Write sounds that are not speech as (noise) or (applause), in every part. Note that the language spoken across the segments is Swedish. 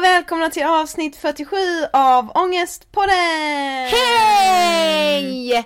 och välkomna till avsnitt 47 av Ångestpodden! Hej!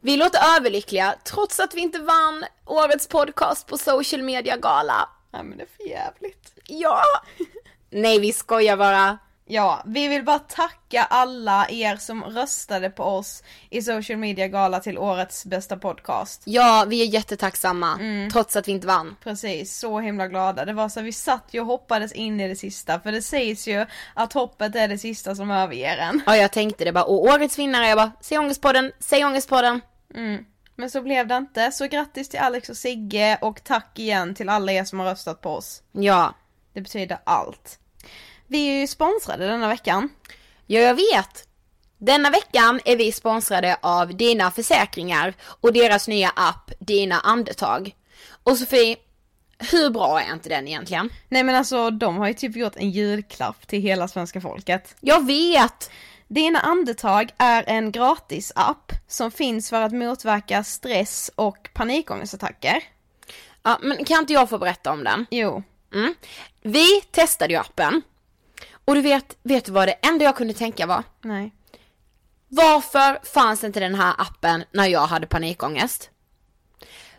Vi låter överlyckliga trots att vi inte vann årets podcast på social media gala. Nej men det är för jävligt. Ja! (laughs) Nej vi skojar bara. Ja, vi vill bara tacka alla er som röstade på oss i social media gala till årets bästa podcast. Ja, vi är jättetacksamma, mm. trots att vi inte vann. Precis, så himla glada. Det var så vi satt ju och hoppades in i det sista, för det sägs ju att hoppet är det sista som överger en. Ja, jag tänkte det bara, och årets vinnare, jag bara, säg ångestpodden, säg ångestpodden. Mm. Men så blev det inte, så grattis till Alex och Sigge och tack igen till alla er som har röstat på oss. Ja. Det betyder allt. Vi är ju sponsrade denna veckan. Ja, jag vet. Denna veckan är vi sponsrade av Dina Försäkringar och deras nya app Dina Andetag. Och Sofie, hur bra är inte den egentligen? Nej men alltså de har ju typ gjort en julklapp till hela svenska folket. Jag vet! Dina andetag är en gratis app som finns för att motverka stress och panikångestattacker. Ja, men kan inte jag få berätta om den? Jo. Mm. Vi testade ju appen och du vet, vet du vad det enda jag kunde tänka var? Nej. Varför fanns inte den här appen när jag hade panikångest?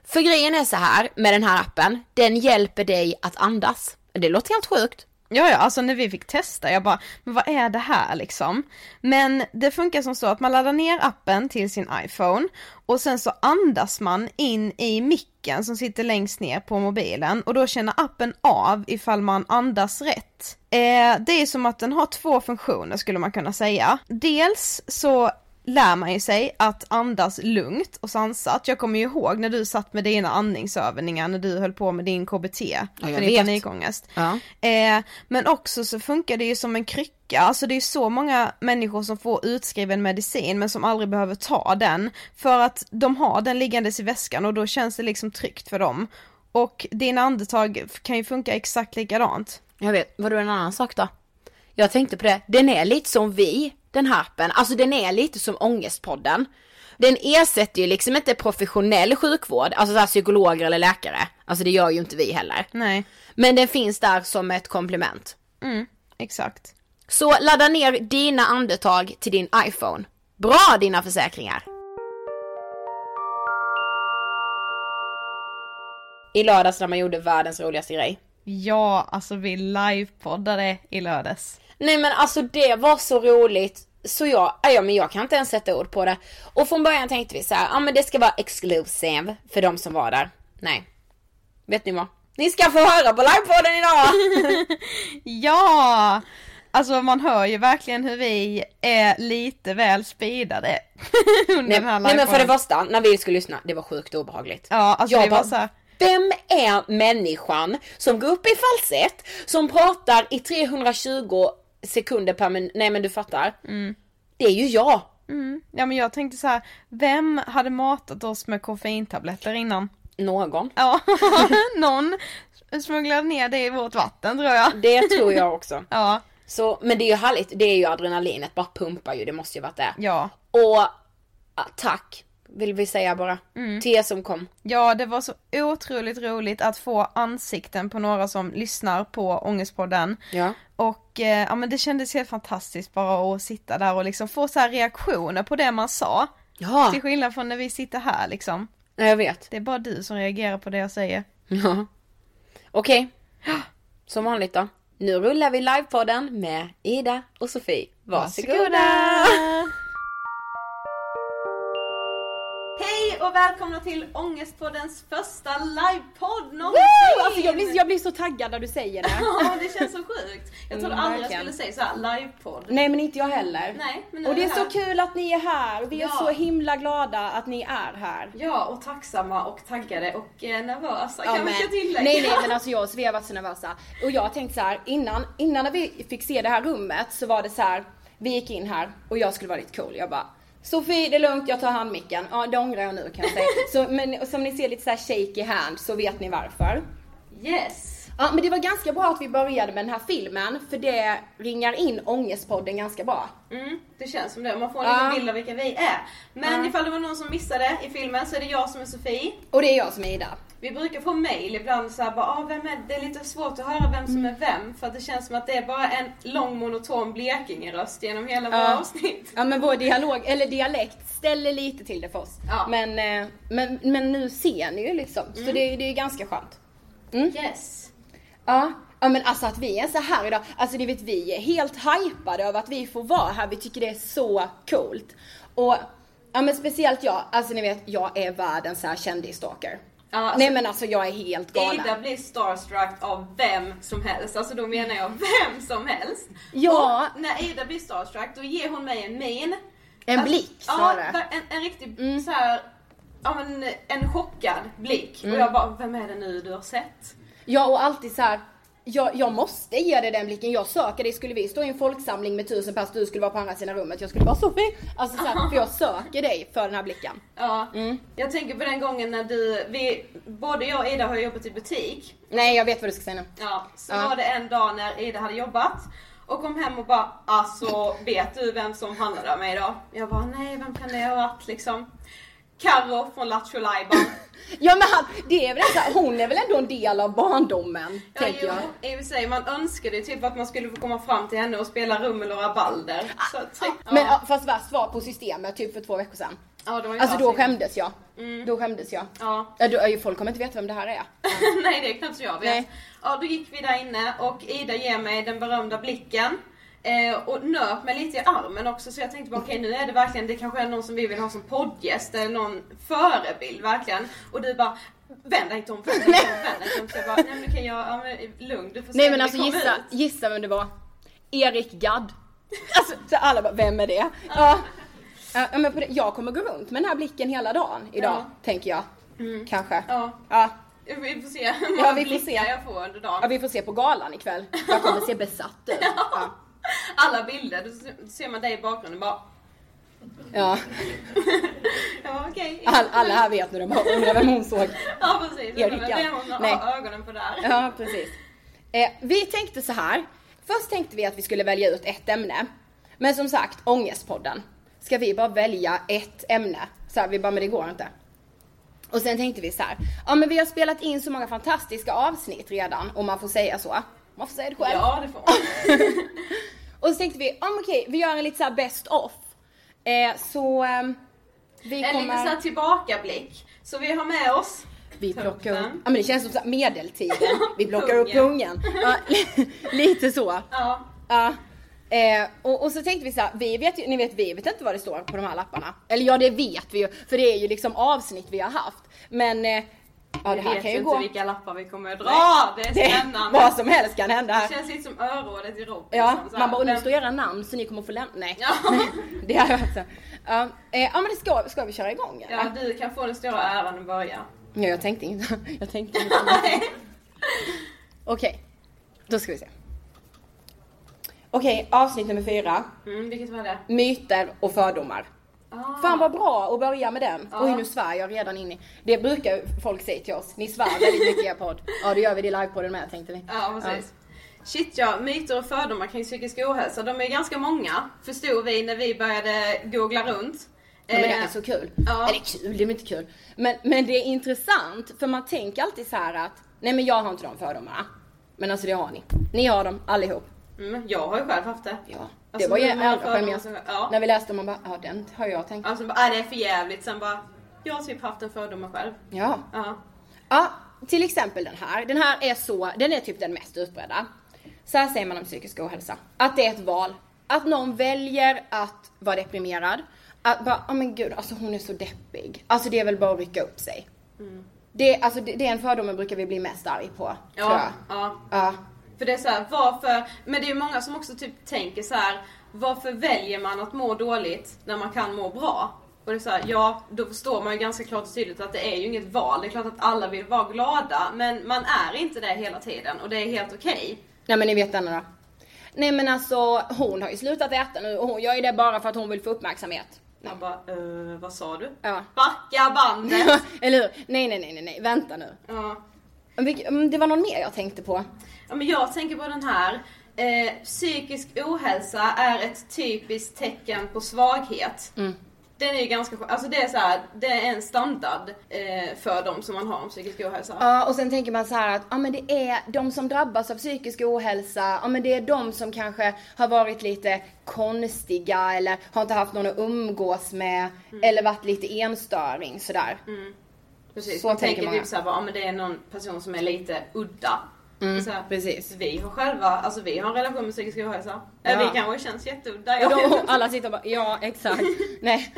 För grejen är så här med den här appen, den hjälper dig att andas. Det låter helt sjukt. Ja, ja, alltså när vi fick testa, jag bara, men vad är det här liksom? Men det funkar som så att man laddar ner appen till sin iPhone och sen så andas man in i micken som sitter längst ner på mobilen och då känner appen av ifall man andas rätt. Eh, det är som att den har två funktioner skulle man kunna säga. Dels så lär man ju sig att andas lugnt och sansat. Jag kommer ju ihåg när du satt med dina andningsövningar när du höll på med din KBT Ja, för din panikångest. Ja. Eh, men också så funkar det ju som en krycka, alltså det är så många människor som får utskriven medicin men som aldrig behöver ta den för att de har den liggandes i väskan och då känns det liksom tryggt för dem. Och dina andetag kan ju funka exakt likadant. Jag vet, vadå en annan sak då? Jag tänkte på det, den är lite som vi, den här appen. Alltså den är lite som Ångestpodden. Den ersätter ju liksom inte professionell sjukvård, alltså så psykologer eller läkare. Alltså det gör ju inte vi heller. Nej, Men den finns där som ett komplement. mm, exakt. Så ladda ner dina andetag till din iPhone. Bra dina försäkringar! I lördags när man gjorde världens roligaste grej. Ja, alltså vi livepoddade i lördags. Nej men alltså det var så roligt. Så jag, ja men jag kan inte ens sätta ord på det. Och från början tänkte vi så här, ja men det ska vara exclusive för de som var där. Nej. Vet ni vad? Ni ska få höra på livepodden idag! (laughs) Ja! Alltså man hör ju verkligen hur vi är lite väl speedade (laughs) under nej, den här nej men för det första, när vi skulle lyssna, det var sjukt obehagligt. Ja, alltså jag det var bara, så här, Vem är människan som går upp i falsett, som pratar i 320 sekunder per minut, nej men du fattar. Det är ju jag. mm. ja men jag tänkte så här, vem hade matat oss med koffeintabletter innan? Någon. Ja, (laughs) någon smugglade ner det i vårt vatten tror jag. Det tror jag också. (laughs) Ja, Så, men det är ju härligt, det är ju adrenalinet, bara pumpar ju, det måste ju varit det. ja. Och tack, vill vi säga bara, till er som kom. Ja, det var så otroligt roligt att få ansikten på några som lyssnar på Ångestpodden. Ja. Och eh, ja men det kändes helt fantastiskt bara att sitta där och liksom få så här reaktioner på det man sa. Ja, Till skillnad från när vi sitter här liksom. ja, jag vet. Det är bara du som reagerar på det jag säger. Ja. Okej, som vanligt då. Nu rullar vi livepodden med Ida och Sofie. Varsågoda! Hej och välkomna till Ångestpoddens första livepodd någonsin! Woo! Alltså jag blir, jag blir så taggad när du säger det. (laughs) Ja, det känns så sjukt. Jag trodde Mm, aldrig jag skulle säga så här livepodd. Nej men inte jag heller. Nej, men Och det är är så vi kul att ni är här. Vi är Ja. så himla glada att ni är här. Ja, och tacksamma och taggade och eh, nervösa kan Ja, man men, ska tillägga. nej nej (laughs) men alltså jag och har varit så nervösa. Och jag tänkte så här innan, innan vi fick se det här rummet så var det så här. vi gick in här och jag skulle vara lite cool. Jag bara Sofie det är lugnt, jag tar handmicken. Ja det ångrar jag nu kan jag säga. Så, men som ni ser lite så här shaky hand så vet ni varför. Yes! Ja men det var ganska bra att vi började med den här filmen för det ringar in ångestpodden ganska bra. Mm, det känns som det. Man får en Ja. bild av vilka vi är. Men Ja. ifall det var någon som missade i filmen så är det jag som är Sofie. Och det är jag som är Ida. Vi brukar få mail ibland så här, bara, ah, vem är, det är lite svårt att höra vem som är vem för att det känns som att det är bara en lång monoton Blekinge-röst genom hela våra Ja. avsnitt. Ja men vår dialog, eller dialekt ställer lite till det för oss. Ja. Men, eh, men, men nu ser ni ju liksom, så det, det är ganska skönt. Yes. Ja. Ja men alltså att vi är så här idag, alltså det vet vi är helt hypade över att vi får vara här, vi tycker det är så coolt. Och ja men speciellt jag, alltså ni vet jag är världens så här kändisstalker. Ja, alltså, Nej men alltså jag är helt galen. Ida blir starstruck av vem som helst, alltså då menar jag vem som helst. Ja. Och när Ida blir starstruck då ger hon mig en min. En Alltså, blick Ja, snarare. ver- en, en riktig Mm. så här, ja men en chockad blick. Mm. Och jag bara, vem är det nu du har sett? Ja och alltid så här. Jag, jag måste ge dig den blicken, jag söker dig. Skulle vi stå i en folksamling med tusen pers, du skulle vara på andra sidan rummet, jag skulle vara Sofie. Alltså så här, för jag söker dig för den här blicken. Ja, Mm. jag tänker på den gången när du, vi, både jag och Ida har jobbat i butik. Nej jag vet vad du ska säga nu. Ja, så Ja. var det en dag när Ida hade jobbat och kom hem och bara alltså vet du vem som handlade av mig idag? Jag bara nej vem kan det ha varit liksom? Carro från Lattjo. (laughs) Ja men han, det är väl så här, hon är väl ändå en del av barndomen, Ja, tänker jo, jag. i och för sig, man önskade ju typ att man skulle få komma fram till henne och spela rummel och rabalder. Så att, ja. Men fast värst var på systemet typ för två veckor sedan. Ja, det var ju Alltså då skämdes jag. Då skämdes jag. Ja. Ja, då, folk kommer inte veta vem det här är. (laughs) Nej det är knappt så jag vet. Nej. Ja då gick vi där inne och Ida ger mig den berömda blicken. Eh, och nöp mig lite i armen också så jag tänkte bara okej nu är det verkligen, det kanske är någon som vi vill ha som poddgäst eller någon förebild verkligen. Och du bara vänd dig inte om, vänd dig inte om, vänd dig inte om. Så jag bara, nej men kan jag, ja men lugn du får se Nej men alltså gissa, ut. gissa vem det var. Erik Gadd. Alltså så alla bara, vem är det? Ja. Ja, men på det, jag kommer gå runt med den här blicken hela dagen idag, Ja. tänker jag. Kanske. Ja. Ja. Vi får se hur Ja, många vi får se. jag får under dagen. ja, vi får se på galan ikväll. Jag kommer se besatt ut. (laughs) Ja. Alla bilder, då ser man dig i bakgrunden bara ja. (laughs) Ja okej. All, alla här vet nu, de bara undrar vem hon såg. Ja precis. Erik Det Gadd. är hon Nej. har ögonen på där. Ja, precis. Eh, vi tänkte så här. Först tänkte vi att vi skulle välja ut ett ämne. Men som sagt, Ångestpodden. Ska vi bara välja ett ämne? Så här, vi bara, men det går inte. Och sen tänkte vi så här. Ja men vi har spelat in så många fantastiska avsnitt redan, om man får säga så. Man får säga det själv. Ja det får man. (laughs) Och så tänkte vi, men okej, vi gör en lite så best off. Eh, så ehm, vi En kommer... sån här tillbakablick. Så vi har med oss Vi plockar upp, ja men det känns som så medeltiden. (laughs) Vi plockar upp pungen. Ja, (laughs) lite så. Ja. Ja. Eh, och, och så tänkte vi så här, vi vet ju, ni vet vi vet inte vad det står på de här lapparna. Eller ja det vet vi ju, för det är ju liksom avsnitt vi har haft. Men, eh, ja det vi här vet kan ju inte gå. vilka lappar vi kommer att dra. Det är Det, spännande. vad som helst kan hända Det känns lite som örådet i Robinson. Ja, här. man bara, och nu står era namn så ni kommer få lämna, nej. Ja. (laughs) Det har jag. Ja, eh, ja men det ska, ska vi köra igång eller? Ja, du kan få den stora äran att börja. Ja, jag tänkte inte, (laughs) jag tänkte inte. (laughs) Okej, då ska vi se. Okej, avsnitt nummer fyra. Mm, vilket var det? Myter och fördomar. Ah. Fan vad bra att börja med den. Ja. Oj nu svär jag redan in i... Det brukar folk säga till oss. Ni svär väldigt mycket i er podd. Ja det gör vi i livepodden med tänkte vi. Ja, precis. Shit ja, myter och fördomar kring psykisk ohälsa, de är ganska många. Förstod vi när vi började googla runt. Ja, men det Eh, är så kul. ja. Eller kul, det är inte kul. Men, men det är intressant för man tänker alltid så här att nej men jag har inte de fördomarna. Men alltså det har ni. Ni har dem allihop. Mm, jag har ju själv haft det. Ja. Det Alltså, var ju allra ja. När vi läste man bara, ja den har jag tänkt. Alltså bara, äh, det är för jävligt. Sen bara, jag har typ haft en fördom själv. Ja. Ja. Ja, till exempel den här. Den här är så, den är typ den mest utbredda. Så här säger man om psykisk ohälsa. Att det är ett val. Att någon väljer att vara deprimerad. Att bara, oh men gud, alltså hon är så deppig. Alltså det är väl bara att rycka upp sig. Det, alltså, det, det är en fördomen brukar vi bli mest arg på. tror jag. Ja, ja. För det är så här, varför, men det är många som också typ tänker så här, varför väljer man att må dåligt när man kan må bra? Och det är så här, ja, då förstår man ju ganska klart och tydligt att det är ju inget val. Det är klart att alla vill vara glada, men man är inte det hela tiden och det är helt okej. Nej men ni vet denna då. Nej men alltså hon har ju slutat äta nu och hon gör ju det bara för att hon vill få uppmärksamhet. Man bara, eh, vad sa du? Ja. Backa bandet! (laughs) Eller hur? Nej nej nej nej nej, vänta nu. ja. Mm, Det var någon mer jag tänkte på. Ja, men jag tänker på den här. Eh, psykisk ohälsa är ett typiskt tecken på svaghet. Den är ju ganska. Alltså det är så här, det är en standard eh, för dem som man har om psykisk ohälsa. Ja, och sen tänker man så här att ja, men det är de som drabbas av psykisk ohälsa, ja, men det är de som kanske har varit lite konstiga eller har inte haft någon att umgås med eller varit lite enstöring sådär. Precis, Så man tänker typ såhär, ja men det är någon person som är lite udda. Så här, precis. Vi har själva, alltså vi har en relation med psykisk ohälsa. Ja. Eh, Vi kanske känns jätteudda. Jag då alla sitter och bara, ja exakt. (laughs) Nej.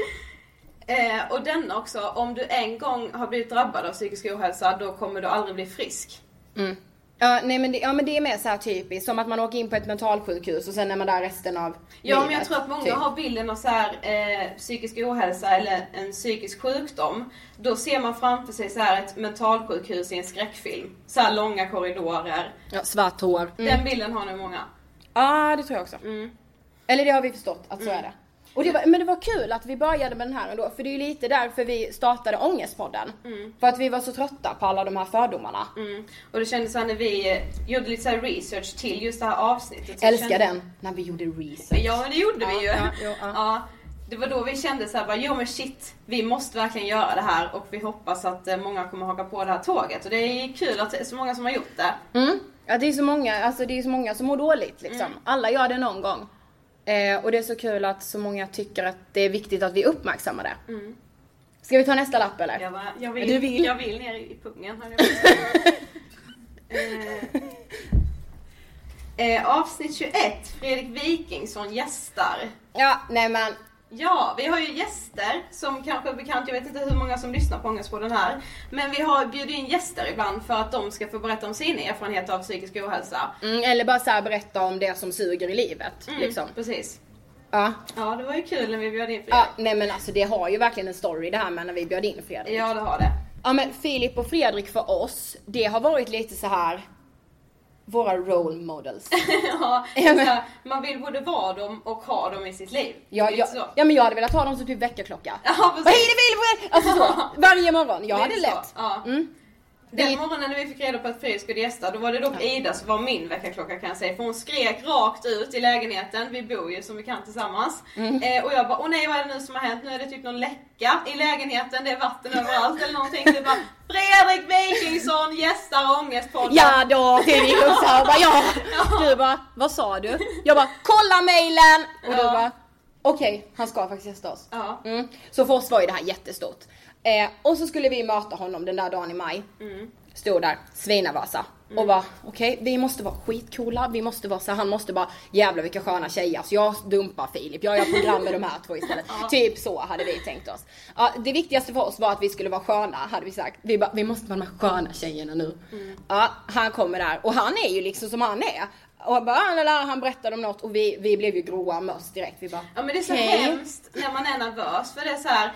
Eh, och denna också, om du en gång har blivit drabbad av psykisk ohälsa, då kommer du aldrig bli frisk. Ja, nej men det, ja men det är mer så här typiskt, som att man åker in på ett mentalsjukhus och sen är man där resten av Ja livet. men jag tror att många typ. har bilden av så här, eh, psykisk ohälsa eller en psykisk sjukdom. Då ser man framför sig så här ett mentalsjukhus i en skräckfilm. Så här långa korridorer. Ja, svart hår. Den bilden har nog många. Ja, det tror jag också. Mm. Eller det har vi förstått att så är det. Och det var, men det var kul att vi började med den här ändå, för det är ju lite därför vi startade Ångestpodden. För att vi var så trötta på alla de här fördomarna. Mm. Och det kändes såhär när vi gjorde lite så research till just det här avsnittet. Älskar kände- den, när vi gjorde research. Ja men det gjorde vi ju. Ja, jo, ja. Det var då vi kände så här, bara, jo men shit, vi måste verkligen göra det här och vi hoppas att eh, många kommer haka på det här tåget. Och det är kul att det är så många som har gjort det. Mm. Ja det är så många, alltså det är så många som mår dåligt liksom. Alla gör det någon gång. Eh, och det är så kul att så många tycker att det är viktigt att vi uppmärksammar det. Ska vi ta nästa lapp eller? Jag, bara, jag, vill, Du vill? jag vill ner i pungen. (laughs) eh, eh, avsnitt 21, Fredrik Wikingsson gästar. Ja, nej men. Ja, vi har ju gäster som kanske är bekant, jag vet inte hur många som lyssnar på Ångestpodden här. Men vi har bjudit in gäster ibland för att de ska få berätta om sina erfarenheter av psykisk ohälsa. Mm, eller bara så här berätta om det som suger i livet. Mm, Liksom. Precis. Ja. Ja, det var ju kul när vi bjöd in Fredrik. ja, nej men alltså det har ju verkligen en story det här med när vi bjöd in Fredrik. Ja, det har det. Ja men Filip och Fredrik för oss, det har varit lite så här våra role models. (laughs) ja, (laughs) Ja, men- så här, man vill både vara dem och ha dem i sitt liv. Ja, jag, ja men jag hade velat ha dem som typ väckarklocka. Ja, precis. hej det Filip! Alltså så, (laughs) varje morgon. Jag hade lätt. Ja. Mm. Den Det- morgonen när vi fick reda på att Fredrik skulle gästa, då var det dock Ida som var min väckarklocka kan jag säga. För hon skrek rakt ut i lägenheten, vi bor ju som vi kan tillsammans. Mm. Eh, och jag bara, åh nej vad är det nu som har hänt? Nu är det typ någon läcka i lägenheten, det är vatten överallt eller någonting. Det bara, Fredrik Wikingsson gästar Ångestpodden. Ja då, det gick upp såhär och bara ja. Du bara, vad sa du? Jag bara, kolla mailen! Och du Ja. bara, okej, han ska faktiskt gästa oss. Ja. Mm. Så för oss var ju det här jättestort. Eh, och så skulle vi möta honom den där dagen i maj. Mm. Stod där, svinavasa. Och bara, okej vi måste vara skitcoola, vi måste vara så han måste bara, jävlar vilka sköna tjejer. Så jag dumpar Filip, jag gör program med de här två istället. (laughs) Typ så hade vi tänkt oss. Ja, det viktigaste för oss var att vi skulle vara sköna, hade vi sagt. Vi bara, vi måste vara de här sköna tjejerna nu. Ja, han kommer där och han är ju liksom som han är. Och bara, "Ah, la, la", han berättade om något och vi, vi blev ju gråa möss direkt. Vi bara, Ja men det är så "Okej." hemskt när man är nervös för det är så här.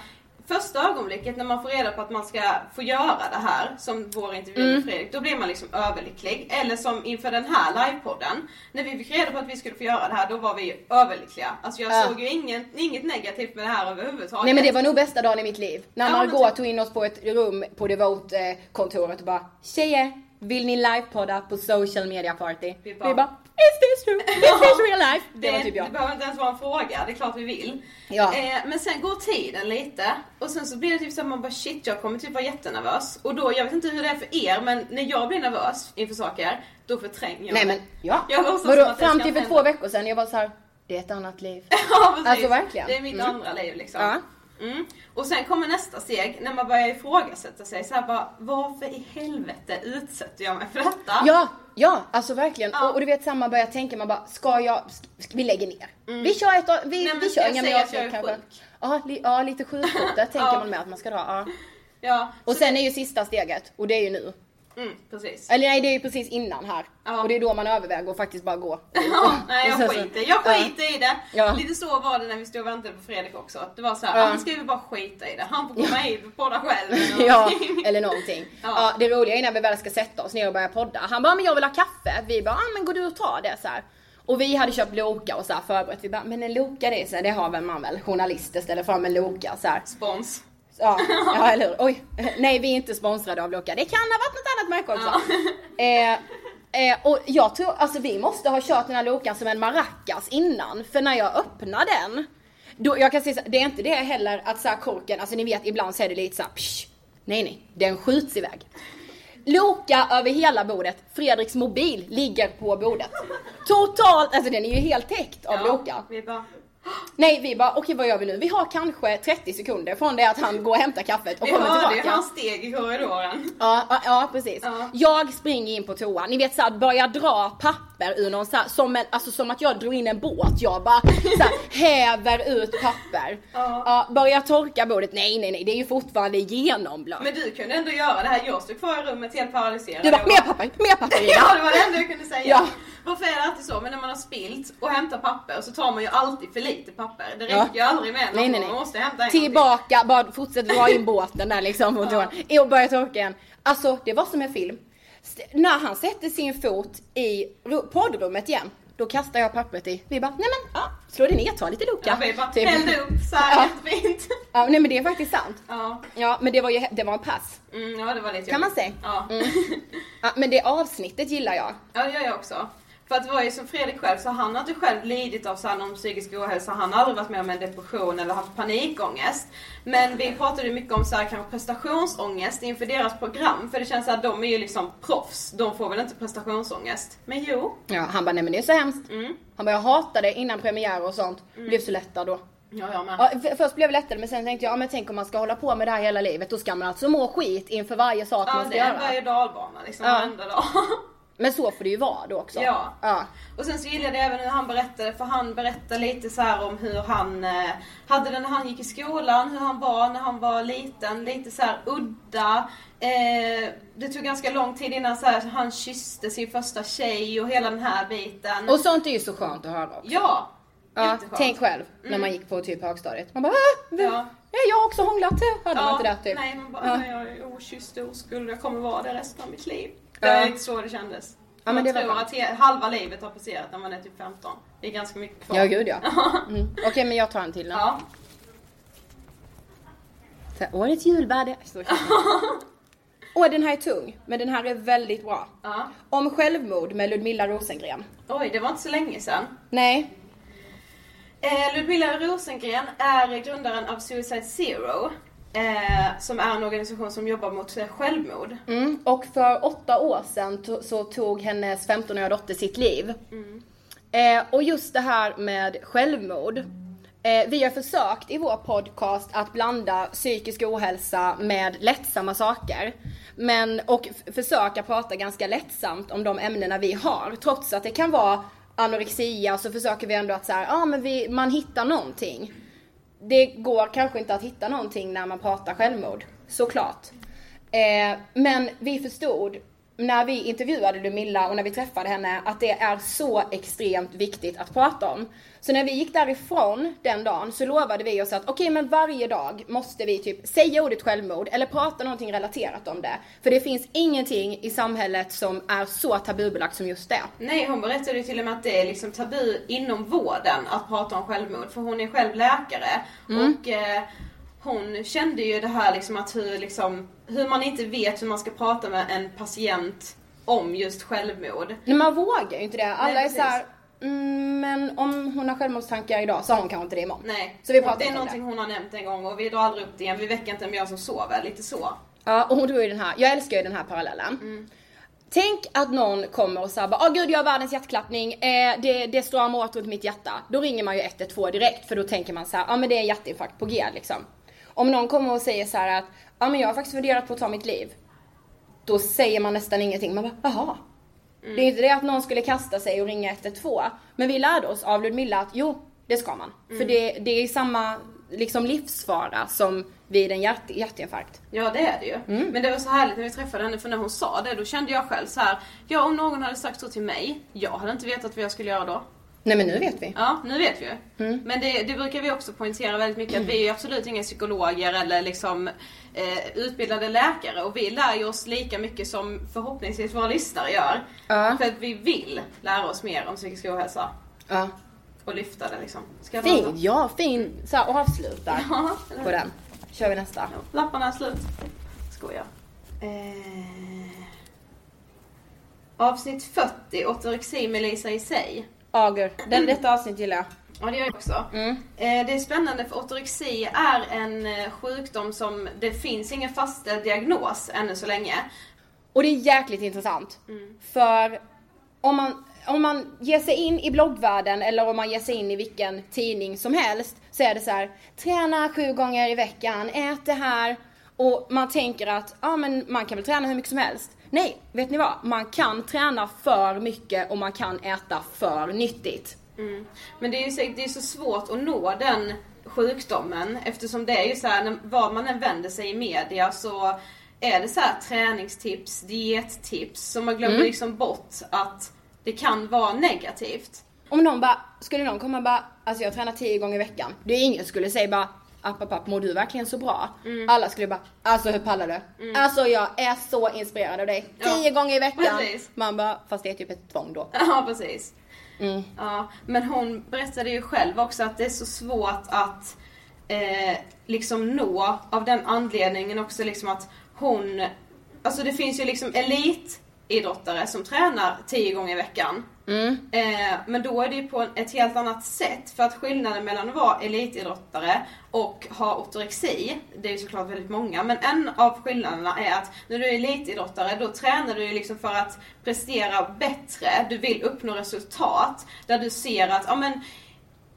Första ögonblicket när man får reda på att man ska få göra det här, som vår intervju Mm. med Fredrik, då blir man liksom överlycklig. Eller som inför den här livepodden, när vi fick reda på att vi skulle få göra det här, då var vi överlyckliga. Alltså jag Ja. såg ju ingen, inget negativt med det här överhuvudtaget. Nej men det var nog bästa dagen i mitt liv. När Ja, Margot tog in oss på ett rum på Devote-kontoret och bara Tjejer, vill ni livepodda på social media party? Vi Vi bara- bara, Is this true? Is this real life? Det var typ Det jag. behöver inte ens vara en fråga, det är klart vi vill. Ja. Eh, men sen går tiden lite och sen så blir det typ så att man bara shit jag kommer typ vara jättenervös. Och då, jag vet inte hur det är för er men när jag blir nervös inför saker, då förtränger jag Nej det. men ja. Jag Vadå, det fram till för två veckor sedan jag var så här. det är ett annat liv. (laughs) Ja, precis. Alltså, verkligen. Det är mitt Mm. andra liv liksom. Ja. Mm. Och sen kommer nästa steg när man börjar ifrågasätta sig så här bara, varför i helvete utsätter jag mig för detta? Ja, ja, alltså verkligen. Ja. Och, och du vet samma börjar tänka, man bara, ska jag, ska, vi lägger ner. Vi kör ett, vi, Nej, vi kör inga mer avsnitt kanske. sjuk? Ja, li, ja lite sjukkortet tänker (laughs) Ja. man med att man ska dra. Ja. Ja, Och sen är ju sista steget, och det är ju nu. Mm, precis. Eller nej, det är ju precis innan här. Ja. Och det är då man överväger att faktiskt bara gå. (laughs) Ja, nej jag (laughs) skiter, jag skiter i det. Ja. Lite så var det när vi stod och väntade på Fredrik också. Det var så här, Ja. han ska vi bara skita i det. Han får komma hit och podda själv. eller (laughs) Ja, eller någonting. Ja. det roliga är när vi väl ska sätta oss ner och börja podda. Han bara, men jag vill ha kaffe. Vi bara, ah, men går du och tar det så här. Och vi hade köpt Loka och så här förberett. Vi bara, men en Loka det är så här, det har väl man väl. Journalister ställer fram en Loka så här. Spons. Ja, ja eller hur. Oj, nej vi är inte sponsrade av Loka. Det kan ha varit något annat märke också. Eh, eh, och jag tror, alltså vi måste ha kört den här Lokan som en maracas innan. För när jag öppnar den, då, jag kan säga så, det är inte det heller att så här korken, alltså ni vet ibland så är det lite så här, psh, nej nej, den skjuts iväg. Loka över hela bordet, Fredriks mobil ligger på bordet. Totalt, alltså den är ju helt täckt av Loka. Vi Nej vi bara okej vad gör vi nu? Vi har kanske 30 sekunder från det att han går och hämtar kaffet och vi kommer hörde ju tillbaka. hans steg i korridoren. Ja, ja, ja precis. Ja. Jag springer in på toan, ni vet såhär börjar dra papper ur någon såhär, som, en, alltså, som att jag drog in en båt. Jag bara såhär, (laughs) häver ut papper. Ja. Ja, börjar torka bordet, nej nej nej det är ju fortfarande genomblött. Men du kunde ändå göra det här. Jag stod kvar i rummet helt paralyserad. Du bara, mer papper, mer papper (laughs) Ida. Ja det var det enda jag kunde säga. Ja. Varför är det alltid så? Men när man har spilt och hämtar papper så tar man ju alltid för lite papper. Det räcker Ja. ju aldrig med något. Nej, nej, nej. Man måste hämta en gång till. Tillbaka, bara fortsätter dra in båten där liksom på toan. Och börjar torka igen. Alltså det var som en film. När han sätter sin fot i ru- poddrummet igen, då kastar jag pappret i. Vi bara, nej men ja, slå det ner, ta lite Ja, lucka. vi bara Typ. hällde upp så här Ja. jättefint. Ja, nej men det är faktiskt sant. Ja. Ja, men det var ju, det var en pass. Mm, ja det var lite Kan man jobbigt. säga? Ja. Ja, men det avsnittet gillar jag. ja det gör jag också. För att ju som Fredrik själv, så han har inte själv lidit av någon psykisk ohälsa. Han har aldrig varit med om en depression eller haft panikångest. Men vi pratade mycket om så här, kanske prestationsångest inför deras program. För det känns att de är ju liksom proffs. De får väl inte prestationsångest. Men jo. Ja, han bara, nej men det är så hemskt. Mm. Han bara, jag hatade det innan premiär och sånt. Blev så lättad då. Ja, jag med. Ja, för- först blev jag lättad men sen tänkte jag, ja, men tänk om man ska hålla på med det här hela livet, då ska man alltså må skit inför varje sak Ja, man ska det är en göra. berg och dalbana liksom Ja. varenda dag. (laughs) Men så får det ju vara då också. Ja. ja. Och sen så gillade jag även hur han berättade, för han berättade lite så om hur han eh, hade det när han gick i skolan, hur han var när han var liten, lite så udda. Eh, det tog ganska lång tid innan så här, han kysste sin första tjej och hela den här biten. Och sånt är ju så skönt att höra också. ja! Ja, tänk själv när man gick på typ högstadiet. Man bara, ah, Ja. ja. jag har också hånglat. Hade man inte det typ? Nej, man bara, Ja. jag är okysst och oskuld, jag kommer vara det resten av mitt liv. Det är lite så det kändes. Ja, man var tror att halva livet har passerat när man är typ 15. Det är ganska mycket kvar. Ja, gud ja. (laughs) Mm. Okej, men jag tar en till nu. Ja. Här, Årets julvärde. (laughs) Åh, den här är tung, men den här är väldigt bra. ja. Om självmord med Ludmilla Rosengren. Oj, det var inte så länge sedan. Nej, Eh, Ludmilla Rosengren är grundaren av Suicide Zero. Eh, som är en organisation som jobbar mot självmord. Mm, och för åtta år sedan to- så tog hennes 15-åriga dotter sitt liv. Eh, och just det här med självmord. Eh, vi har försökt i vår podcast att blanda psykisk ohälsa med lättsamma saker. Men, och försöka prata ganska lättsamt om de ämnena vi har. Trots att det kan vara anorexia så försöker vi ändå att så här, ja men vi, man hittar någonting. Det går kanske inte att hitta någonting när man pratar självmord, såklart. Eh, men vi förstod när vi intervjuade Ludmilla och när vi träffade henne att det är så extremt viktigt att prata om. Så när vi gick därifrån den dagen så lovade vi oss att okej men varje dag måste vi typ säga ordet självmord eller prata någonting relaterat om det. För det finns ingenting i samhället som är så tabubelagt som just det. Nej, hon berättade ju till och med att det är liksom tabu inom vården att prata om självmord. För hon är själv läkare. Och eh, hon kände ju det här liksom att hur, liksom, hur man inte vet hur man ska prata med en patient om just självmord. Men man vågar ju inte det. Alla Nej, är så här, mm, men om hon har självmordstankar idag så har hon kanske inte det imorgon. Nej, Så vi pratar det är någonting det. hon har nämnt en gång och vi drar aldrig upp det igen. Vi väcker inte en björn som sover, lite så. Ja, och hon drog ju den här, jag älskar ju den här parallellen. Tänk att någon kommer och säger bara, åh gud jag har världens hjärtklappning, eh, det, det stramar åt runt mitt hjärta. Då ringer man ju 112 direkt för då tänker man så här, ja men det är hjärtinfarkt på G liksom. Om någon kommer och säger så här att, ja men jag har faktiskt funderat på att ta mitt liv. Då säger man nästan ingenting, man bara, jaha. Det är inte det att någon skulle kasta sig och ringa 112. Men vi lärde oss av Ludmilla att jo, det ska man. För det, det är samma liksom livsfara som vid en hjärt, hjärtinfarkt. Ja det är det ju. Mm. Men det var så härligt när vi träffade henne för när hon sa det då kände jag själv så här. ja om någon hade sagt så till mig, jag hade inte vetat vad jag skulle göra då. Nej men nu vet vi. Ja, nu vet vi ju. Mm. Men det, det brukar vi också poängtera väldigt mycket att vi är absolut inga psykologer eller liksom eh, utbildade läkare och vi lär ju oss lika mycket som förhoppningsvis våra lyssnare gör. Ja. För att vi vill lära oss mer om psykisk ohälsa Ja. och lyfta det liksom. Ska Fin, ja fin så här, avslutar Ja, på den. Kör vi nästa. Ja, Lapparna är slut. Skojar. Eh, avsnitt 40, ortorexi med Lisa i sig. Ager, den, detta avsnitt gillar jag. Ja det gör jag också. Mm. Eh, det är spännande för ortorexi är en eh, sjukdom som det finns ingen fastställd diagnos ännu så länge. Och det är jäkligt intressant. För om man, om man ger sig in i bloggvärlden eller om man ger sig in i vilken tidning som helst så är det så här: träna sju gånger i veckan, ät det här. Och man tänker att, ja men man kan väl träna hur mycket som helst. Nej, vet ni vad? Man kan träna för mycket och man kan äta för nyttigt. Mm. Men det är ju så, det är så svårt att nå den sjukdomen eftersom det är ju så här, när- var man än vänder sig i media så är det så här träningstips, diettips, så man glömmer liksom bort att det kan vara negativt. Om någon bara, skulle någon komma och bara, alltså jag tränar tio gånger i veckan. Det är ingen skulle säga bara, app, app, app, mår du verkligen så bra? Alla skulle bara, alltså hur pallar du? Alltså jag är så inspirerad av dig. Ja, Tio gånger i veckan. precis. Man bara, fast det är typ ett tvång då. Ja, precis. Mm. Ja, men hon berättade ju själv också att det är så svårt att eh, liksom nå av den anledningen också liksom att hon, alltså det finns ju liksom elitidrottare som tränar tio gånger i veckan. Mm. Eh, men då är det ju på ett helt annat sätt för att skillnaden mellan att vara elitidrottare och ha ortorexi, det är ju såklart väldigt många, men en av skillnaderna är att när du är elitidrottare då tränar du ju liksom för att prestera bättre, du vill uppnå resultat där du ser att, ja men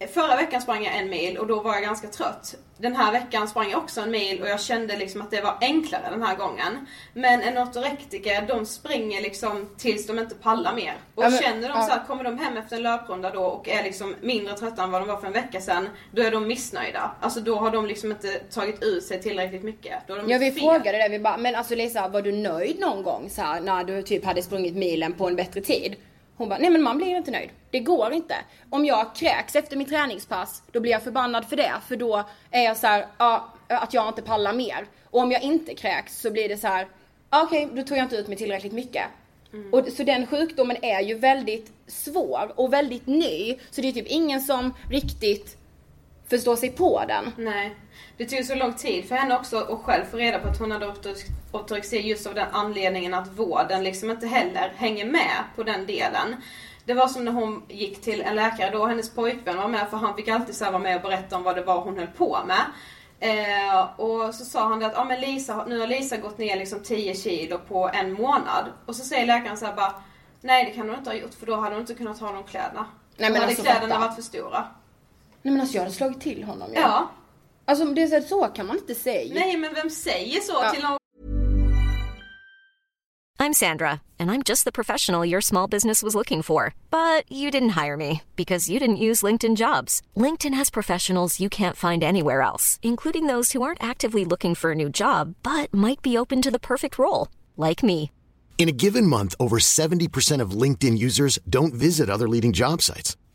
Förra veckan sprang jag en mil och då var jag ganska trött. Den här veckan sprang jag också en mil och jag kände liksom att det var enklare den här gången. Men en ortorektiker, de springer liksom tills de inte pallar mer. Och Ja, men- känner de ja. så här, kommer de hem efter en löprunda då och är liksom mindre trötta än vad de var för en vecka sedan, då är de missnöjda. Alltså då har de liksom inte tagit ut sig tillräckligt mycket. Då har de Ja vi fel. frågade det, vi bara, men alltså Lisa var du nöjd någon gång så här, när du typ hade sprungit milen på en bättre tid? Hon bara, nej men man blir inte nöjd. Det går inte. Om jag kräks efter mitt träningspass, då blir jag förbannad för det. För då är jag så här, ja, att jag inte pallar mer. Och om jag inte kräks så blir det så här, ja, okej, då tog jag inte ut mig tillräckligt mycket. Och, så den sjukdomen är ju väldigt svår och väldigt ny. Så det är typ ingen som riktigt förstår sig på den. Nej. Det tog så lång tid för henne också att själv få reda på att hon hade ortorex- ortorexi just av den anledningen att vården liksom inte heller hänger med på den delen. Det var som när hon gick till en läkare då, hennes pojkvän var med för han fick alltid så vara med och berätta om vad det var hon höll på med. Eh, och så sa han det att ah, men Lisa, nu har Lisa gått ner liksom 10 kilo på en månad. Och så säger läkaren så här bara Nej det kan hon inte ha gjort för då hade hon inte kunnat ha de kläderna. Nej, men då hade alltså, kläderna fatta. varit för stora. Nej men alltså jag hade slagit till honom ju. Ja. Alltså det är så, så kan man inte säga. Nej men vem säger så Ja. till någon I'm Sandra, and I'm just the professional your small business was looking for. But you didn't hire me because you didn't use LinkedIn jobs. LinkedIn has professionals you can't find anywhere else, including those who aren't actively looking for a new job but might be open to the perfect role, like me. In a given month, over 70% of LinkedIn users don't visit other leading job sites.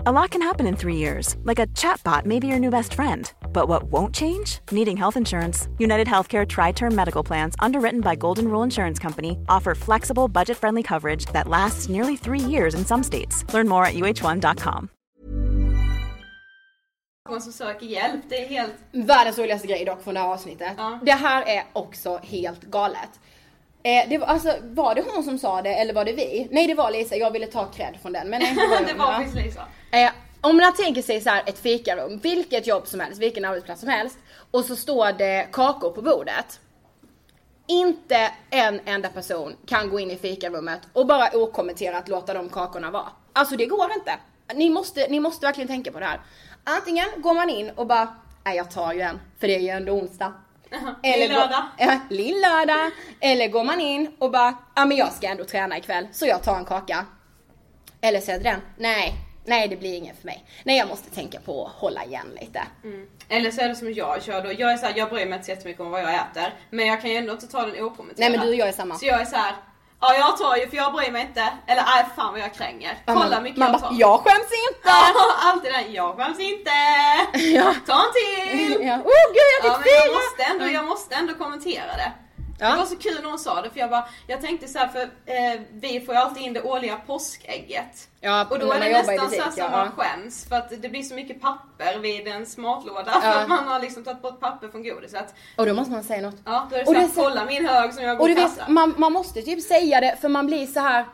A lot can happen in three years, like a chatbot may be your new best friend. But what won't change? Needing health insurance. United Healthcare Tri Term Medical Plans, underwritten by Golden Rule Insurance Company, offer flexible, budget friendly coverage that lasts nearly three years in some states. Learn more at uh1.com. som söker hjälp. Det är helt... Världens roligaste grej dock från det här avsnittet. Ja. Det här är också helt galet. Eh, det var, alltså, var det hon som sa det eller var det vi? Nej det var Lisa, jag ville ta cred från den. Men nej, (laughs) det var, det var faktiskt Lisa. Eh, om man tänker sig så här ett fikarum, vilket jobb som helst, vilken arbetsplats som helst. Och så står det kakor på bordet. Inte en enda person kan gå in i fikarummet och bara okommenterat låta de kakorna vara. Alltså det går inte. Ni måste, ni måste verkligen tänka på det här. Antingen går man in och bara, nej jag tar ju en, för det är ju ändå onsdag. (laughs) Lill-lördag. går- (laughs) Ja, lill-lördag. Eller går man in och bara, ja men jag ska ändå träna ikväll, så jag tar en kaka. Eller säger den, nej, nej det blir ingen för mig. Nej jag måste tänka på att hålla igen lite. Eller så är det som jag kör då. Jag är så här, jag bryr mig inte så jättemycket om vad jag äter. Men jag kan ju ändå inte ta den okommenterad. Nej men du och jag är samma. Så jag är så här. Ja jag tar ju för jag bryr mig inte. Eller nej fan vad jag kränger. Kolla man- mycket man jag tar. Jag skäms inte! Ja, (laughs) alltid den. Jag skäms inte. Ja. Ta en till. (laughs) Ja. Oh gud jag Ja men jag fyra! måste ändå, jag måste ändå kommentera det. Ja. Det var så kul när hon sa det för jag bara, jag tänkte så här för eh, vi får ju alltid in det årliga påskägget. Ja, Och då är det nästan butik, så här ja. som man skäms för att det blir så mycket papper vid ens matlåda för att man har liksom tagit bort papper från godiset. Och då måste man säga något. Ja, då är det Och så här, är så- kolla min hög som jag går Och du och vet, kastar. man, man måste typ säga det för man blir så här.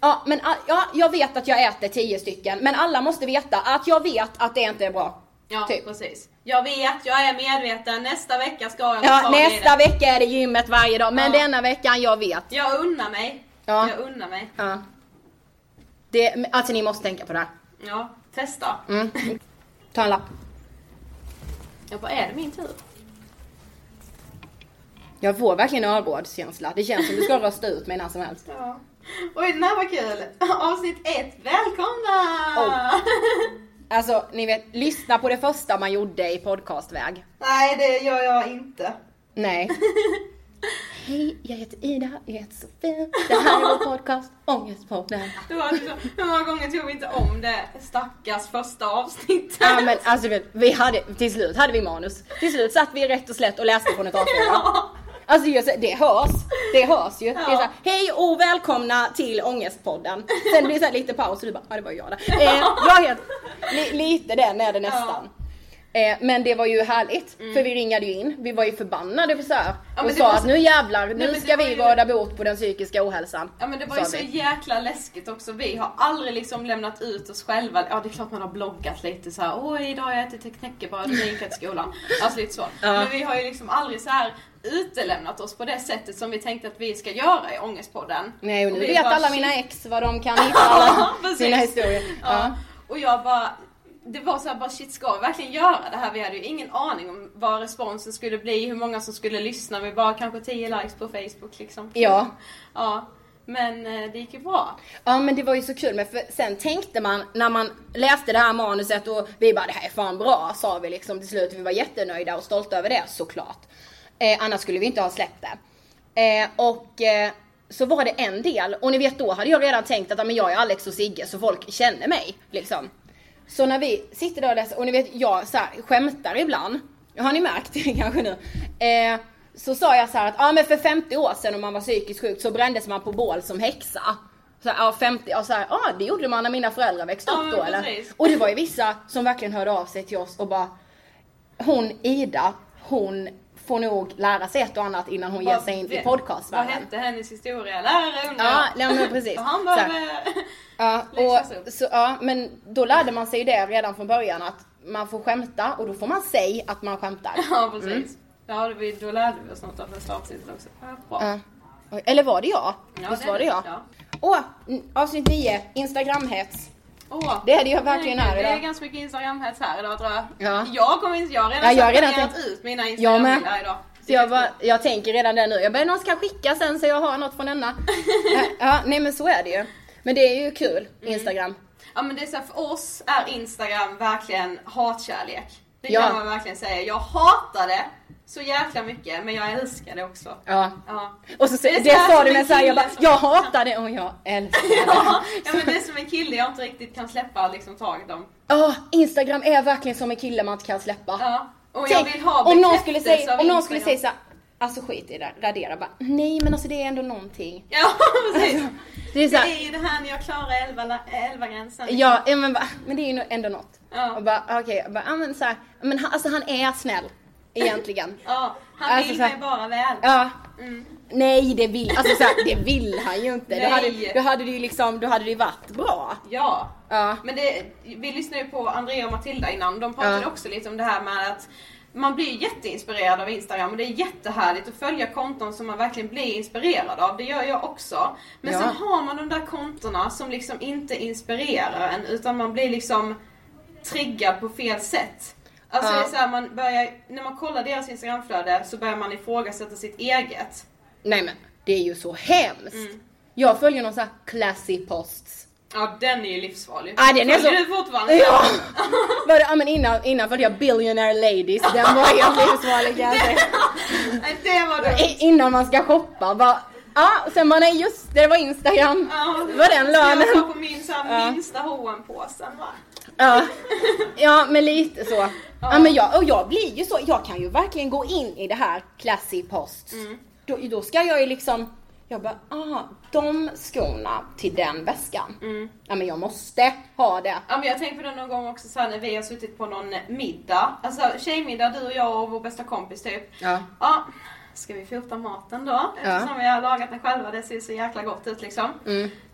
Ja men ja, jag vet att jag äter tio stycken men alla måste veta att jag vet att det inte är bra. Ja, typ. precis. Jag vet, jag är medveten, nästa vecka ska jag Ja, nästa vecka är det gymmet varje dag men Ja. denna veckan jag vet. Jag unnar mig. Ja. Jag unnar mig. Ja. Det, alltså ni måste tänka på det här. Ja, testa. Mm. Ta en lapp. Jag bara, är det min tur? Jag får verkligen örådskänsla. Det känns som du ska rösta ut mig när som helst. Ja. Oj, den här var kul. Avsnitt ett, välkomna! Alltså ni vet, lyssna på det första man gjorde i podcastväg. Nej, det gör jag inte. Nej. (laughs) hej, jag heter Ida, jag heter Sofie, det här är vår podcast Ångestpodden. Det var liksom, hur många gånger tog vi inte om det stackars första avsnittet? Ja men alltså vi hade, till slut hade vi manus. Till slut satt vi rätt och slätt och läste från ett A4. (laughs) Ja. Alltså det hörs, det hörs ju. Det är Ja. så här, hej och välkomna till Ångestpodden. Sen blir det så lite paus och du bara, ja det var jag där. Eh, jag heter, li, lite den är det nästan. Eh, men det var ju härligt, för vi ringade ju in, vi var ju förbannade för Mm. Ja, och sa var att nu jävlar, Nej, nu det ska vi ju- råda bot på den psykiska ohälsan. Ja men det var ju så vi. jäkla läskigt också. Vi har aldrig liksom lämnat ut oss själva. Ja det är klart man har bloggat lite så här. Åh idag har jag ätit knäckebröd och drinkat i skolan. Alltså lite så. Men vi har ju liksom aldrig så här utelämnat oss på det sättet som vi tänkte att vi ska göra i Ångestpodden. Nej och nu vi vet bara, alla mina ex vad de kan (laughs) hitta alla (laughs) sina historier. Ja. Ja. Och jag bara, det var så här bara shit ska vi verkligen göra det här? Vi hade ju ingen aning om vad responsen skulle bli, hur många som skulle lyssna. Vi bara kanske 10 likes på Facebook liksom. Ja. Ja. Men eh, det gick ju bra. Ja men det var ju så kul, men för sen tänkte man när man läste det här manuset och vi bara det här är fan bra sa vi liksom till slut. Vi var jättenöjda och stolta över det såklart. Eh, annars skulle vi inte ha släppt det. Eh, och eh, så var det en del och ni vet då hade jag redan tänkt att men jag är Alex och Sigge så folk känner mig liksom. Så när vi sitter där och läser och ni vet jag så här, skämtar ibland. Har ni märkt det (laughs) kanske nu? Eh, så sa jag så här att ja men för 50 år sedan om man var psykiskt sjuk så brändes man på bål som häxa. Så här, ja 50, ja så här, ja det gjorde man när mina föräldrar växte Ja, upp då eller? precis. Och det var ju vissa som verkligen hörde av sig till oss och bara Hon Ida, hon får nog lära sig ett och annat innan hon ger Vad- sig in i Vad podcastvärlden. hette hennes historielärare undrar Ja, nej, men (laughs) precis. Han med... (laughs) Ja, och, så, ja, men då lärde man sig ju det redan från början att man får skämta och då får man säga att man skämtar. (laughs) Ja precis. Ja, det- då lärde vi oss något av nästa avsnitt också. Ja, bra. Ja. Eller var det jag? Ja, Visst det var det jag? Ja. Åh, avsnitt 9, Instagramhets. Åh, Det är det jag verkligen herregud, är Det är idag. ganska mycket Instagram-hets här idag tror jag. Ja. Jag kommer inte, jag har redan Ja, jag har redan planerat ut mina Instagram-bilder idag. Så jag, bara, jag tänker redan det nu. Jag bara, någon ska skicka sen så jag har något från denna. (laughs) ja, nej men så är det ju. Men det är ju kul, Mm. Instagram. Ja men det är så här, för oss är Instagram verkligen hatkärlek. Det Ja. kan man verkligen säga. Jag hatar det så jäkla mycket men jag älskar det också. Ja. Ja. Och så, Det det, så här sa du en med såhär, jag bara, jag hatar det och jag älskar det. (laughs) Ja, ja men det är som en kille jag inte riktigt kan släppa liksom taget om. Ja, Instagram är verkligen som en kille man inte kan släppa. Ja. Och jag vill ha om någon skulle säga, om någon skulle säga såhär, alltså skit i det, radera bara, nej men alltså det är ändå någonting. Ja (laughs) precis. Det är Det såhär, är ju det här när jag klarar 11, 11 gränsen. ja, ja men, men det är ju ändå något. Ja. Och bara, okej, jag bara, ja men såhär, men han, alltså han är snäll. Egentligen. (laughs) Ja, han Alltså, vill så här- mig bara väl. Ja. Mm. Nej det vill, alltså så här, det vill han ju inte. Då Nej. hade, då hade det ju liksom, då hade det ju varit bra. Ja. Ja. Men det, vi lyssnade ju på Andrea och Matilda innan, de pratade Ja. också lite om det här med att man blir jätteinspirerad av Instagram och det är jättehärligt att följa konton som man verkligen blir inspirerad av. Det gör jag också. Men Ja. sen har man de där kontona som liksom inte inspirerar en utan man blir liksom triggad på fel sätt. Alltså Ja. det är så här, man börjar, när man kollar deras Instagramflöde så börjar man ifrågasätta sitt eget. Nej men, det är ju så hemskt. Mm. Jag följer någon sån här classy posts. Ja den är ju livsfarlig. Ja, den är så- du fortfarande? Ja! (laughs) Var ja men innan, innan följde jag Billionaire Ladies, den var helt livsfarlig kan jag säga. Det var dumt. Innan man ska shoppa, bara, ja, och sen bara nej just det, var Instagram. Ja, Det var den Jag lönen. var på min så här, Ja. minsta hm påsen va? Ja, (laughs) ja men lite så. Ja. men jag, och jag blir ju så, jag kan ju verkligen gå in i det här classy posts. Mm. Då, då ska jag ju liksom, jag bara, aha, de skorna till den väskan. Mm. Ja men jag måste ha det. Ja men jag tänkte på det någon gång också så här, när vi har suttit på någon middag, alltså tjejmiddag du och jag och vår bästa kompis typ. Ja. Ja, ska vi fota maten då? Eftersom vi har lagat den själva, det ser så jäkla gott ut liksom.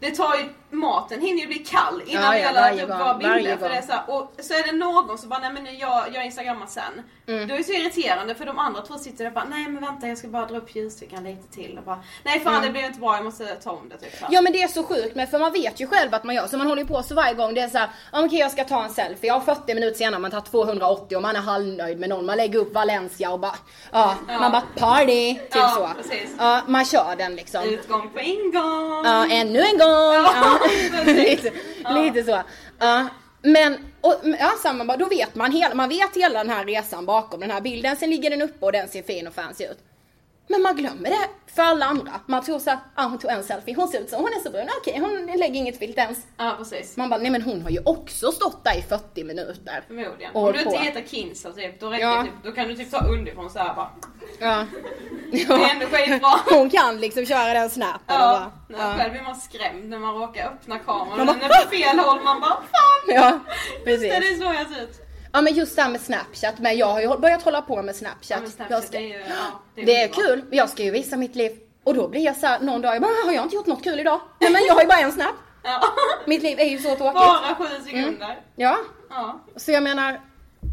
Det tar ju, maten hinner ju bli kall innan Mm. Ja, vi ja, upp gång, våra varje bilder. För det är så här, och så är det någon som bara, nej men jag, jag instagrammar sen. Mm. Då är det så irriterande för de andra två sitter där och bara, nej men vänta jag ska bara dra upp ljusfickan lite till och bara, nej fan det blev inte bra jag måste ta om det typ. Mm. Ja men det är så sjukt med för man vet ju själv att man gör så man håller ju på så varje gång det är så här, ja, okej jag ska ta en selfie, jag har 40 minuter senare man tar 280 och man är halvnöjd med någon, man lägger upp Valencia och bara, ja, man bara party, typ Ja, så. precis. Ja, man kör den liksom. Utgång på ingång! Ja, ännu en gång! Ja. (laughs) lite, lite så. Ja. Men, och, ja, samma, då vet man hela, man vet hela den här resan bakom den här bilden, sen ligger den uppe och den ser fin och fancy ut. Men man glömmer det för alla andra. Man tror såhär, ah, hon tog en selfie, hon ser ut så, hon är så brun, okej hon lägger inget filter ens. Ja precis. Man bara, nej men hon har ju också stått där i 40 minuter. Förmodligen. Och Om du inte heter Kinsel typ, då räcker Ja. typ, då kan du typ ta underifrån såhär bara. Ja. Det är ändå skitbra. Hon kan liksom köra den snappen och Ja, bara, ja. själv blir man skrämd när man råkar öppna kameran Man och bara, den är på fel håll. Man bara fan! Ja, Just det, precis. det är så jag ser ut. Ja men just det här med snapchat, men jag har ju börjat hålla på med snapchat. Ja, Snapchat, jag ska, det är ju, ja, det är underbart. kul, jag ska ju visa mitt liv. Och då blir jag så här, någon dag, jag bara, har jag inte gjort något kul idag? Nej men jag har ju bara en snap. Ja. (laughs) Mitt liv är ju så tråkigt. Bara sju sekunder. Ja, Ja. så jag menar,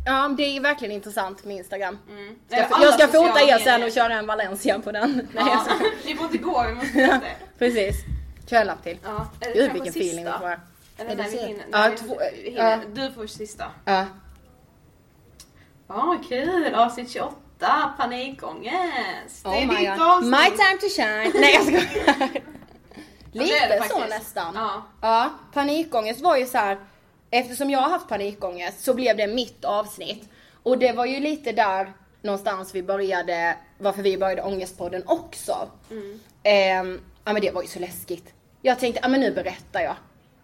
ja det är verkligen intressant med Instagram. Mm. Ska jag, ska fota er sen och köra en Valencia på den. Nej, Ja. jag ska, Vi (laughs) får inte gå, vi måste det. precis. Kör en lapp till. Ja. Är det Gud vilken sista? feeling vi får. Eller Är det vi så? hinner, Ja, vi två- hinner. ja. Du får sista. Ja. Ja, kul. Avsnitt 28, panikångest. Det är Oh my ditt god. avsnitt. My time to shine. Nej jag skojar. det Lite det så faktiskt. nästan. Ja. Ja, panikångest var ju så här. Eftersom jag har haft panikångest så blev det mitt avsnitt. Och det var ju lite där någonstans vi började, varför vi började Ångestpodden också. Mm. Ehm, ja men det var ju så läskigt. Jag tänkte, ja men nu berättar jag.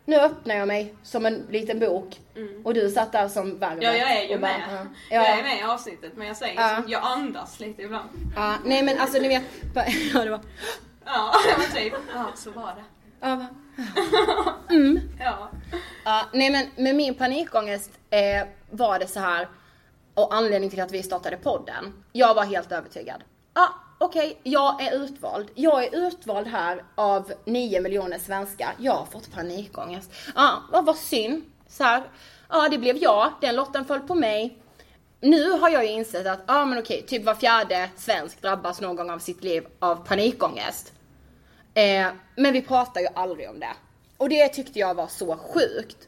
Nu öppnar jag mig som en liten bok. Och du satt där som värvet. Mm. Ja, jag är ju bara, med. ja. Jag är med i avsnittet men jag säger Ja. som, jag andas lite ibland. Ja, nej men alltså ni vet, (laughs) ja det var, Ja, (laughs) men typ. Ja, så var det. ja, va? (laughs) Ja. Ja, nej men med min panikångest eh, var det så här och anledningen till att vi startade podden. Jag var helt övertygad. Ja, okej, okej, jag är utvald. Jag är utvald här av 9 miljoner svenskar. Jag har fått panikångest. Ja, ah, vad synd. Så här, ja ah, det blev jag. Den lotten föll på mig. Nu har jag ju insett att, ja ah, men okej, typ var fjärde svensk drabbas någon gång av sitt liv av panikångest. Eh, men vi pratar ju aldrig om det. Och det tyckte jag var så sjukt.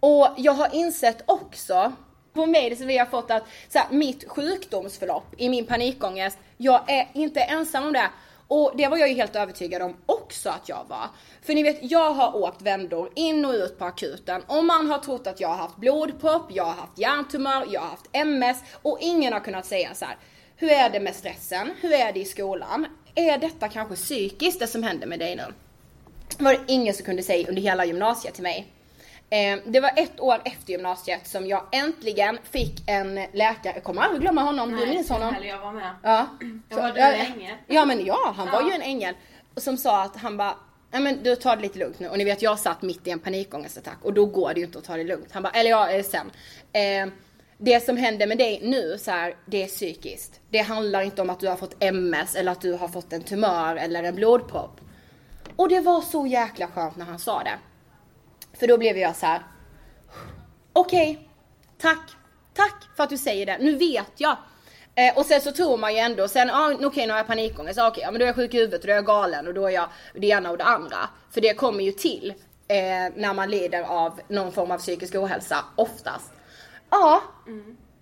Och jag har insett också på mig som vi har fått att så här, mitt sjukdomsförlopp i min panikångest, jag är inte ensam om det. Och det var jag ju helt övertygad om också att jag var. För ni vet, jag har åkt vändor in och ut på akuten och man har trott att jag har haft blodpropp, jag har haft hjärntumör, jag har haft MS och ingen har kunnat säga så här. Hur är det med stressen? Hur är det i skolan? Är detta kanske psykiskt det som händer med dig nu? var det ingen som kunde säga under hela gymnasiet till mig. Eh, det var ett år efter gymnasiet som jag äntligen fick en läkare, jag kommer aldrig glömma honom, du minns honom? Eller jag var med. Ja. Jag var du ja, länge. Ja men ja, han var Ja. ju en ängel. Som sa att han bara, ja men du tar det lite lugnt nu. Och ni vet jag satt mitt i en panikångestattack och då går det ju inte att ta det lugnt. Han bara, eller ja eh, sen. Eh, det som händer med dig nu så här, det är psykiskt. Det handlar inte om att du har fått MS eller att du har fått en tumör eller en blodpropp. Och det var så jäkla skönt när han sa det. För då blev jag så här. Okej, tack, tack för att du säger det. Nu vet jag. Eh, och sen så tror man ju ändå, sen ah, okej nu har jag panikångest, ah, okej ja, men då är jag sjuk i huvudet och då är jag galen och då är jag det ena och det andra. För det kommer ju till eh, när man lider av någon form av psykisk ohälsa, oftast. Ja,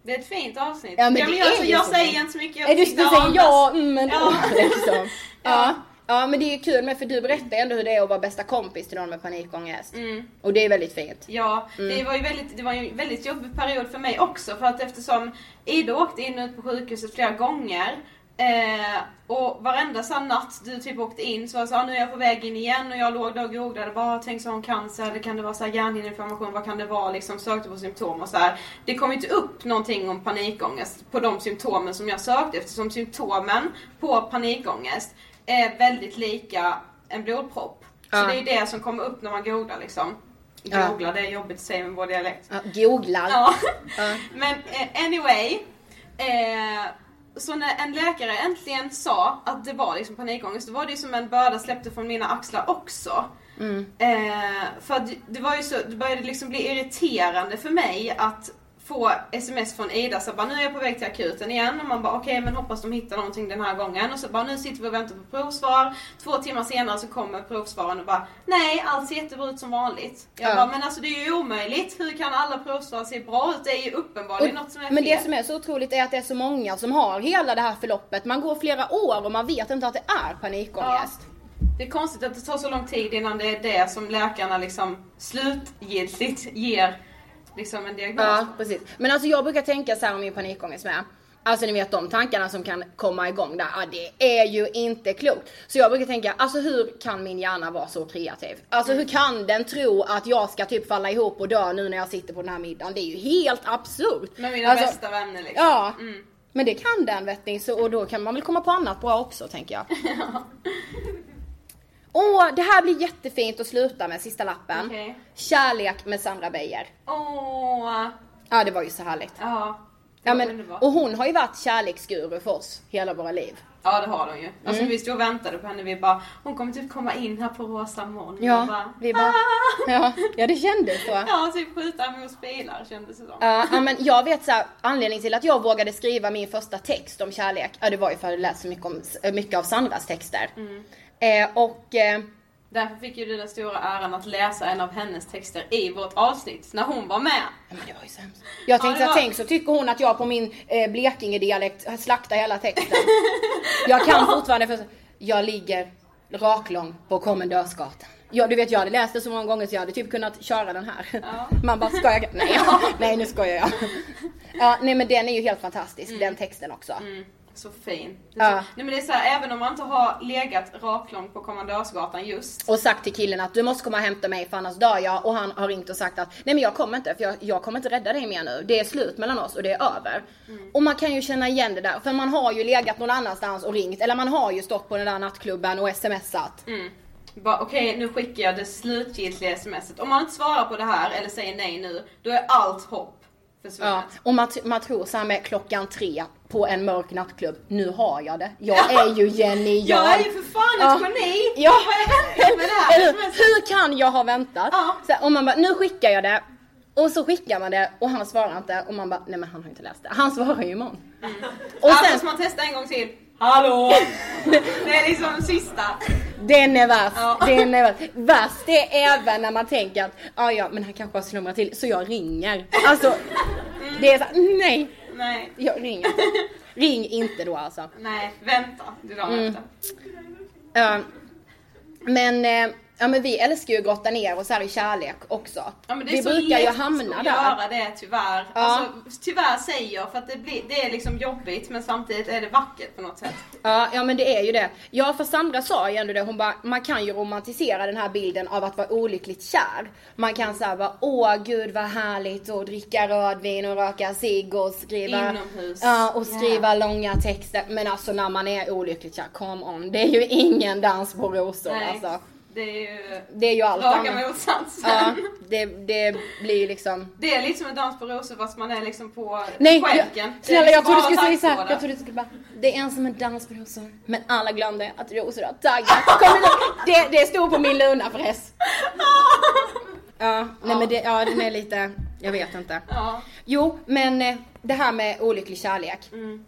Det är ett fint avsnitt. Ja, men det jag, är alltså, ju jag säger inte så mycket. Jag är du du säger ja, mm, men. Ja. (laughs) liksom. ja. Ja men det är ju kul med för du berättar ju ändå hur det är att vara bästa kompis till någon med panikångest. Och det är väldigt fint. Ja, Mm. det var ju väldigt, det var en väldigt jobbig period för mig också för att eftersom Ida åkte in och ut på sjukhuset flera gånger eh, och varenda sån natt du typ åkte in så var det så, ah, nu är jag på väg in igen och jag låg där och googlade bara, tänk så har hon cancer, eller kan det vara så här hjärnhinneinflammation, vad kan det vara liksom, sökte på symptom och så här. Det kom ju inte upp någonting om panikångest på de symptomen som jag sökte eftersom symptomen på panikångest är väldigt lika en blodpropp. Så Ja. det är det som kommer upp när man googlar liksom. Ja. Googla, det är jobbigt att säga med vår dialekt. Ja, googlar. Ja. Ja. (laughs) Men eh, anyway. Eh, så när en läkare äntligen sa att det var liksom panikångest, då var det ju som en börda släppte från mina axlar också. Eh, för det var ju så, det började liksom bli irriterande för mig att få sms från Ida så bara nu är jag på väg till akuten igen och man bara okej men hoppas de hittar någonting den här gången och så bara nu sitter vi och väntar på provsvar. Två timmar senare så kommer provsvaren och bara nej allt ser jättebra ut som vanligt. Jag Ja. bara men alltså det är ju omöjligt. Hur kan alla provsvar se bra ut? Det är ju uppenbarligen något som är men fel. det som är så otroligt är att det är så många som har hela det här förloppet. Man går flera år och man vet inte att det är panikångest. Det är konstigt att det tar så lång tid innan det är det som läkarna liksom slutgiltigt ger liksom en diagnos Ja, precis. Men alltså jag brukar tänka så här om min panikångest med. Alltså ni vet de tankarna som kan komma igång där, ja, det är ju inte klokt. Så jag brukar tänka, alltså hur kan min hjärna vara så kreativ? Alltså hur kan den tro att jag ska typ falla ihop och dö nu när jag sitter på den här middagen? Det är ju helt absurt. Med mina alltså, bästa vänner liksom. Ja. Men det kan den vet ni, så, och då kan man väl komma på annat bra också tänker jag. (laughs) (laughs) Åh, det här blir jättefint att sluta med, sista lappen. Okej. Kärlek med Sandra Beijer. Åh, Ja, det var ju så härligt. ja. Ja, men, och hon har ju varit kärleksguru för oss hela våra liv. Ja det har hon ju. Alltså Mm. vi stod och väntade på henne, vi bara hon kommer typ komma in här på rosa moln. Ja, bara, vi bara, ja, ja det kändes så. Ja, typ skjuta mot bilar kändes det som. Ja, ja, men jag vet så här, anledningen till att jag vågade skriva min första text om kärlek, ja det var ju för att jag läst så mycket, om, mycket av Sandras texter. Eh, och eh, Därför fick ju du den stora äran att läsa en av hennes texter i vårt avsnitt när hon var med. Ja, men det var ju sämst. Jag tänkte så var- tänk så tycker hon att jag på min eh, Blekinge-dialekt slaktar hela texten. (laughs) jag kan fortfarande för jag ligger raklång på Kommendörsgatan. Ja, du vet jag hade läst det så många gånger så jag hade typ kunnat köra den här. (laughs) Man bara, ska jag? Nej, (laughs) nej nu skojar jag. Ja, nej men den är ju helt fantastisk, den texten också. Mm, så fin. Ja. så, nej men det är så här, även om man inte har legat raklång på Kommendörsgatan just. Och sagt till killen att du måste komma och hämta mig för annars dör jag. Och han har ringt och sagt att nej men jag kommer inte för jag, jag kommer inte rädda dig mer nu. Det är slut mellan oss och det är över. Och man kan ju känna igen det där. För man har ju legat någon annanstans och ringt. Eller man har ju stått på den där nattklubben och smsat. Bara okej nu skickar jag det slutgiltiga smset. Om man inte svarar på det här eller säger nej nu, då är allt hopp Ja. försvunnet. Och man, man tror så här med klockan tre på en mörk nattklubb. Nu har jag det. Jag är ju (laughs) genial. Jag är ju för fan ett Ja. geni! Ja, Vad händer med det här hur kan jag ha väntat? Ja. Så här, och man bara, nu skickar jag det. Och så skickar man det och han svarar inte och man bara, nej men han har inte läst det. Han svarar ju imorgon. Och Alltså sen, ska man testa en gång till. Hallå! (laughs) det är liksom sista. den är värst. Ja. Den är värst. Värst är även när man tänker att, ja ja men han kanske har slumrat till så jag ringer. Alltså, det är så nej. Nej, Jag ringer inte. (laughs) Ring inte då alltså. nej, vänta. Är dagen Mm. efter. Ja. men, eh, ja men vi älskar ju att grotta ner oss här i kärlek också. Ja, men det är vi så brukar ju lätt hamna att där. göra det tyvärr. Ja. Alltså, tyvärr säger jag för att det, blir, det är liksom jobbigt men samtidigt är det vackert på något sätt. Ja, ja men det är ju det. Ja för Sandra sa ju ändå det, hon bara, man kan ju romantisera den här bilden av att vara olyckligt kär. Man kan säga bara, åh gud vad härligt att dricka rödvin och röka cigg och skriva Inomhus. Ja, och skriva långa texter. Men alltså när man är olyckligt kär, come on. Det är ju ingen dans på rosor Nej, alltså. Det är ju Det är ju allt raka motsatsen. Ja, det, det blir ju liksom Det är lite som en dans på rosor fast man är liksom på Nej, skänken. jag, snälla liksom jag trodde du skulle säga såhär, jag trodde du skulle bara Det är en som en dans på rosor, men alla glömde att rosor har taggar. Kom igen, det, det stod på min luna förrest. (laughs) Ja, nej men det, ja den är lite, jag vet inte. Ja. Jo, men eh, det här med olycklig kärlek. Mm.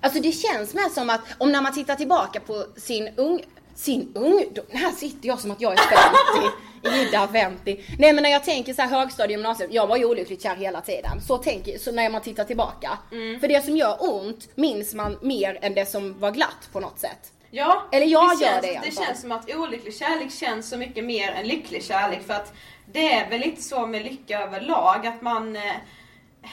Alltså det känns mer som att, om när man tittar tillbaka på sin ung, sin ungdom, här sitter jag som att jag är 50, Ida 50. Nej men när jag tänker så här högstadie gymnasium, jag var ju olyckligt kär hela tiden. Så tänker så när man tittar tillbaka. Mm. För det som gör ont minns man mer än det som var glatt på något sätt. Ja, Eller jag det gör känns, det Det känns som att olycklig kärlek känns så mycket mer än lycklig kärlek för att det är väl lite så med lycka överlag att man eh,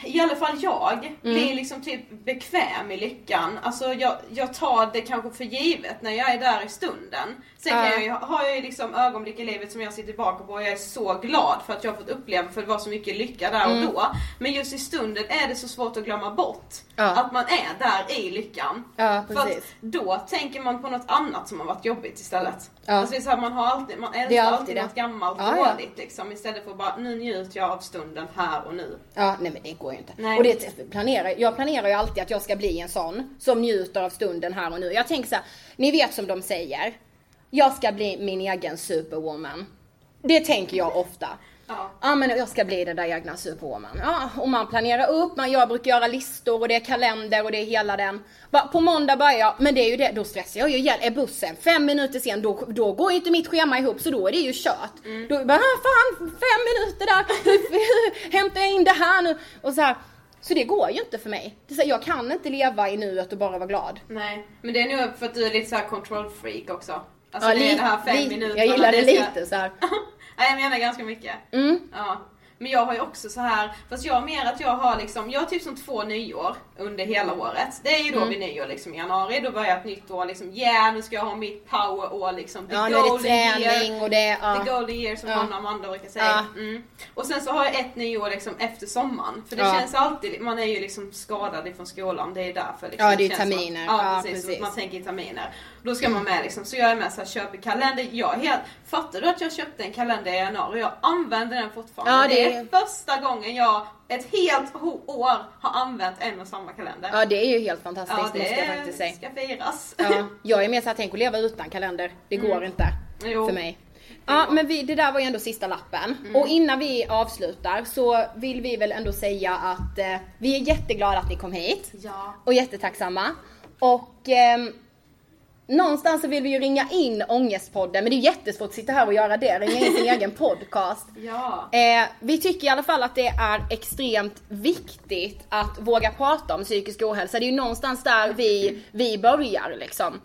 i alla fall jag Mm. blir liksom typ bekväm i lyckan. Alltså jag, jag tar det kanske för givet när jag är där i stunden. Sen kan Ja. jag ju, har jag ju liksom ögonblick i livet som jag ser tillbaka på och jag är så glad för att jag har fått uppleva för det var så mycket lycka där Mm. och då. Men just i stunden är det så svårt att glömma bort Ja. att man är där i lyckan. Ja, För att då tänker man på något annat som har varit jobbigt istället. Ja. Alltså det är så här, man har alltid, man älskar alltid, alltid det. något gammalt ja. dåligt liksom. Istället för att bara, nu njuter jag av stunden här och nu. Ja, nej men det går ju inte. Nej. Och det planerar, jag planerar ju alltid att jag ska bli en sån som njuter av stunden här och nu. Jag tänker så här, ni vet som de säger, jag ska bli min egen superwoman. Det tänker jag ofta. Ja. Ja men jag ska bli den där egna superwoman. Ja, och man planerar upp, man, jag brukar göra listor och det är kalender och det är hela den. Bara, På måndag börjar jag, men det är ju det, då stressar jag ju ihjäl. Är bussen fem minuter sen, då, då går ju inte mitt schema ihop så då är det ju kört. Då bara, ah, fan fem minuter där, (laughs) hämtar jag in det här nu? Och så här. Så det går ju inte för mig. Det är så här, jag kan inte leva i nuet och bara vara glad. Nej, men det är nog för att du är lite så här control freak också. Alltså Ja, det är det här fem minuterna. jag gillar det ska- lite så här. (laughs) Nej jag menar ganska mycket. Mm. Ja. Men jag har ju också så här, fast jag mer att jag har liksom, jag har typ som två nyår under hela året. Det är ju då Mm. vid nyår liksom i januari, då börjar ett nytt år liksom, yeah nu ska jag ha mitt power-år liksom. The Ja, är det golden year. träning och det, ja. The golden year som Ja. Hanna och Amanda brukar säga. Ja. Mm. Och sen så har jag ett nyår liksom efter sommaren. För det Ja. känns alltid, man är ju liksom skadad ifrån skolan, det är därför. Liksom, Ja, det är ju att- terminer. Ja, Ja, precis. precis. Man tänker i terminer. Då ska man med liksom, så jag är med så här, köper kalender. Jag är helt, fattar du att jag köpte en kalender i januari? Jag använder den fortfarande. Ja, det... det- är första gången jag ett helt år har använt en och samma kalender. Ja det är ju helt fantastiskt Ja, det måste jag faktiskt säga. ska firas. Ja, jag är mer såhär, tänk att leva utan kalender. Det går inte Mm. Jo. för mig. Ja men vi, det där var ju ändå sista lappen. Och innan vi avslutar så vill vi väl ändå säga att eh, vi är jätteglada att ni kom hit. Ja. Och jättetacksamma. Och ehm, någonstans så vill vi ju ringa in Ångestpodden men det är jättesvårt att sitta här och göra det, ringa in sin (laughs) egen podcast. Ja. Eh, vi tycker i alla fall att det är extremt viktigt att våga prata om psykisk ohälsa. Det är ju någonstans där vi, vi börjar liksom.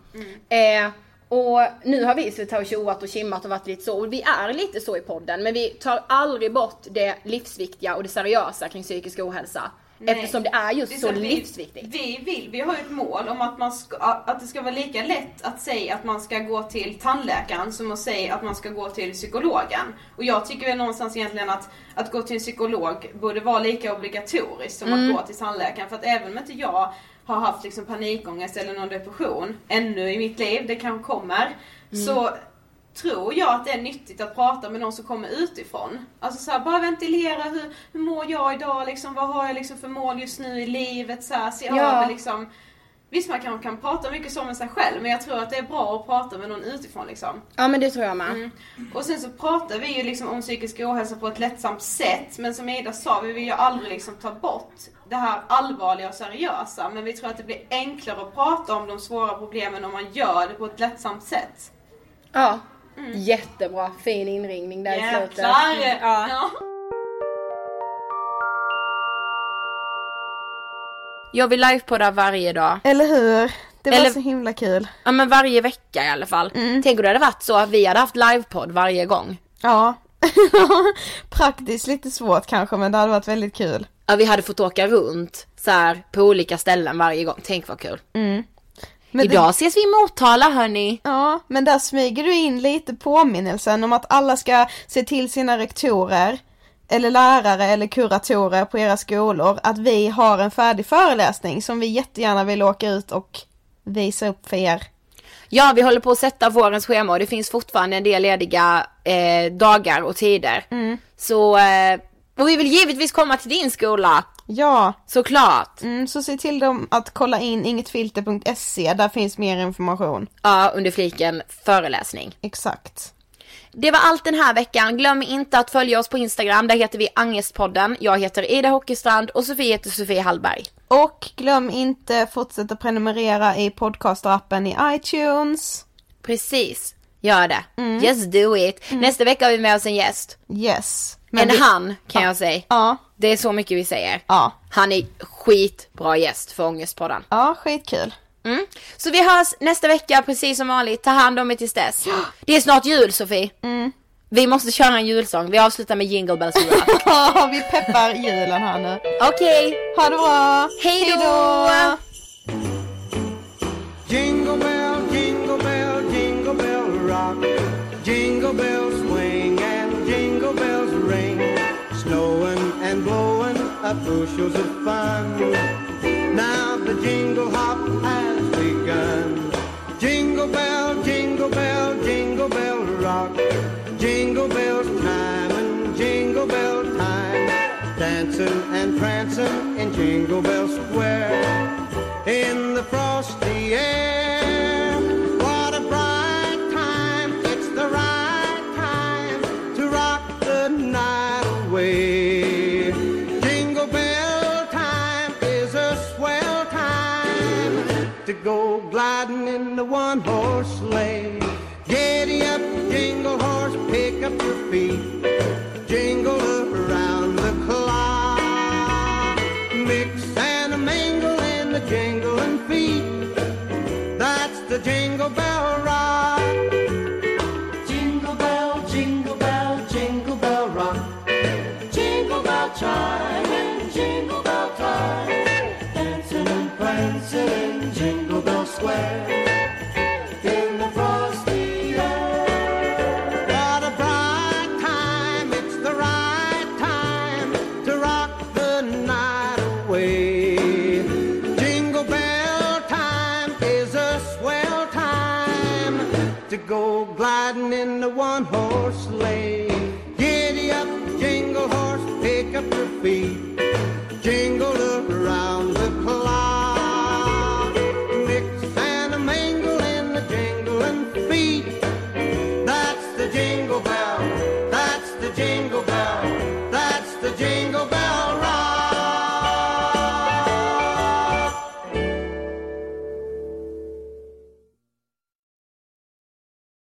Eh, och nu har vi suttit här och tjoat och kimmat och varit lite så, och vi är lite så i podden, men vi tar aldrig bort det livsviktiga och det seriösa kring psykisk ohälsa. Nej. Eftersom det är just Det är så att vi- livsviktigt. Vi vill, vi har ju ett mål om att, man ska, att det ska vara lika lätt att säga att man ska gå till tandläkaren som att säga att man ska gå till psykologen. Och jag tycker väl någonstans egentligen att, att gå till en psykolog borde vara lika obligatoriskt som Mm. att gå till tandläkaren. För att även om inte jag har haft liksom panikångest eller någon depression ännu i mitt liv, det kanske kommer, Mm. så tror jag att det är nyttigt att prata med någon som kommer utifrån. Alltså så här, bara ventilera, hur, hur mår jag idag liksom? Vad har jag liksom för mål just nu i livet? Så här, se Ja. över liksom. Visst man kan, kan prata mycket så med sig själv men jag tror att det är bra att prata med någon utifrån liksom. Ja men det tror jag med. Mm. Och sen så pratar vi ju liksom om psykisk ohälsa på ett lättsamt sätt. Men som Ida sa, vi vill ju aldrig liksom ta bort det här allvarliga och seriösa. Men vi tror att det blir enklare att prata om de svåra problemen om man gör det på ett lättsamt sätt. Ja. Jättebra, fin inringning där i slutet. Jäklar! Ja. Ja. Jag vill livepodda varje dag. Eller hur? Det var Eller- så himla kul. Ja men varje vecka i alla fall. Tänk om det hade varit så att vi hade haft livepodd varje gång. Ja. (laughs) Praktiskt lite svårt kanske men det hade varit väldigt kul. Ja vi hade fått åka runt så här på olika ställen varje gång. Tänk vad kul. Men Idag ses vi i Motala hörni. Ja, men där smyger du in lite påminnelsen om att alla ska se till sina rektorer eller lärare eller kuratorer på era skolor att vi har en färdig föreläsning som vi jättegärna vill åka ut och visa upp för er. Ja vi håller på att sätta vårens schema och det finns fortfarande en del lediga eh, dagar och tider. Så, eh, och vi vill givetvis komma till din skola. Ja, Såklart. mm, så se till dem att kolla in ingetfilter.se, där finns mer information. Ja under fliken föreläsning. Exakt. Det var allt den här veckan. Glöm inte att följa oss på Instagram. Där heter vi Angestpodden. Jag heter Ida Hockestrand och Sofie heter Sofie Hallberg. Och glöm inte fortsätta prenumerera i podcasterappen i iTunes. Precis. Gör det. Just do it. Nästa vecka har vi med oss en gäst. Yes. En vi- han kan jag säga. Ja, Det är så mycket vi säger. ja, Han är skitbra gäst för Ångestpodden. ja, skitkul. Mm. Så vi hörs nästa vecka precis som vanligt. Ta hand om er tills dess. Det är snart jul Sofie. Vi måste köra en julsång. Vi avslutar med Jingle Bells. (laughs) Ja, vi peppar julen här nu. Okej, Ha det bra! hej då! Up bushels of fun. Now the jingle hop has begun. Jingle bell, jingle bell, jingle bell rock. Jingle bell time and jingle bell time. Dancing and prancing in Jingle Bell Square in the frosty air. One horse sleigh. Giddy up, jingle horse, pick up your feet.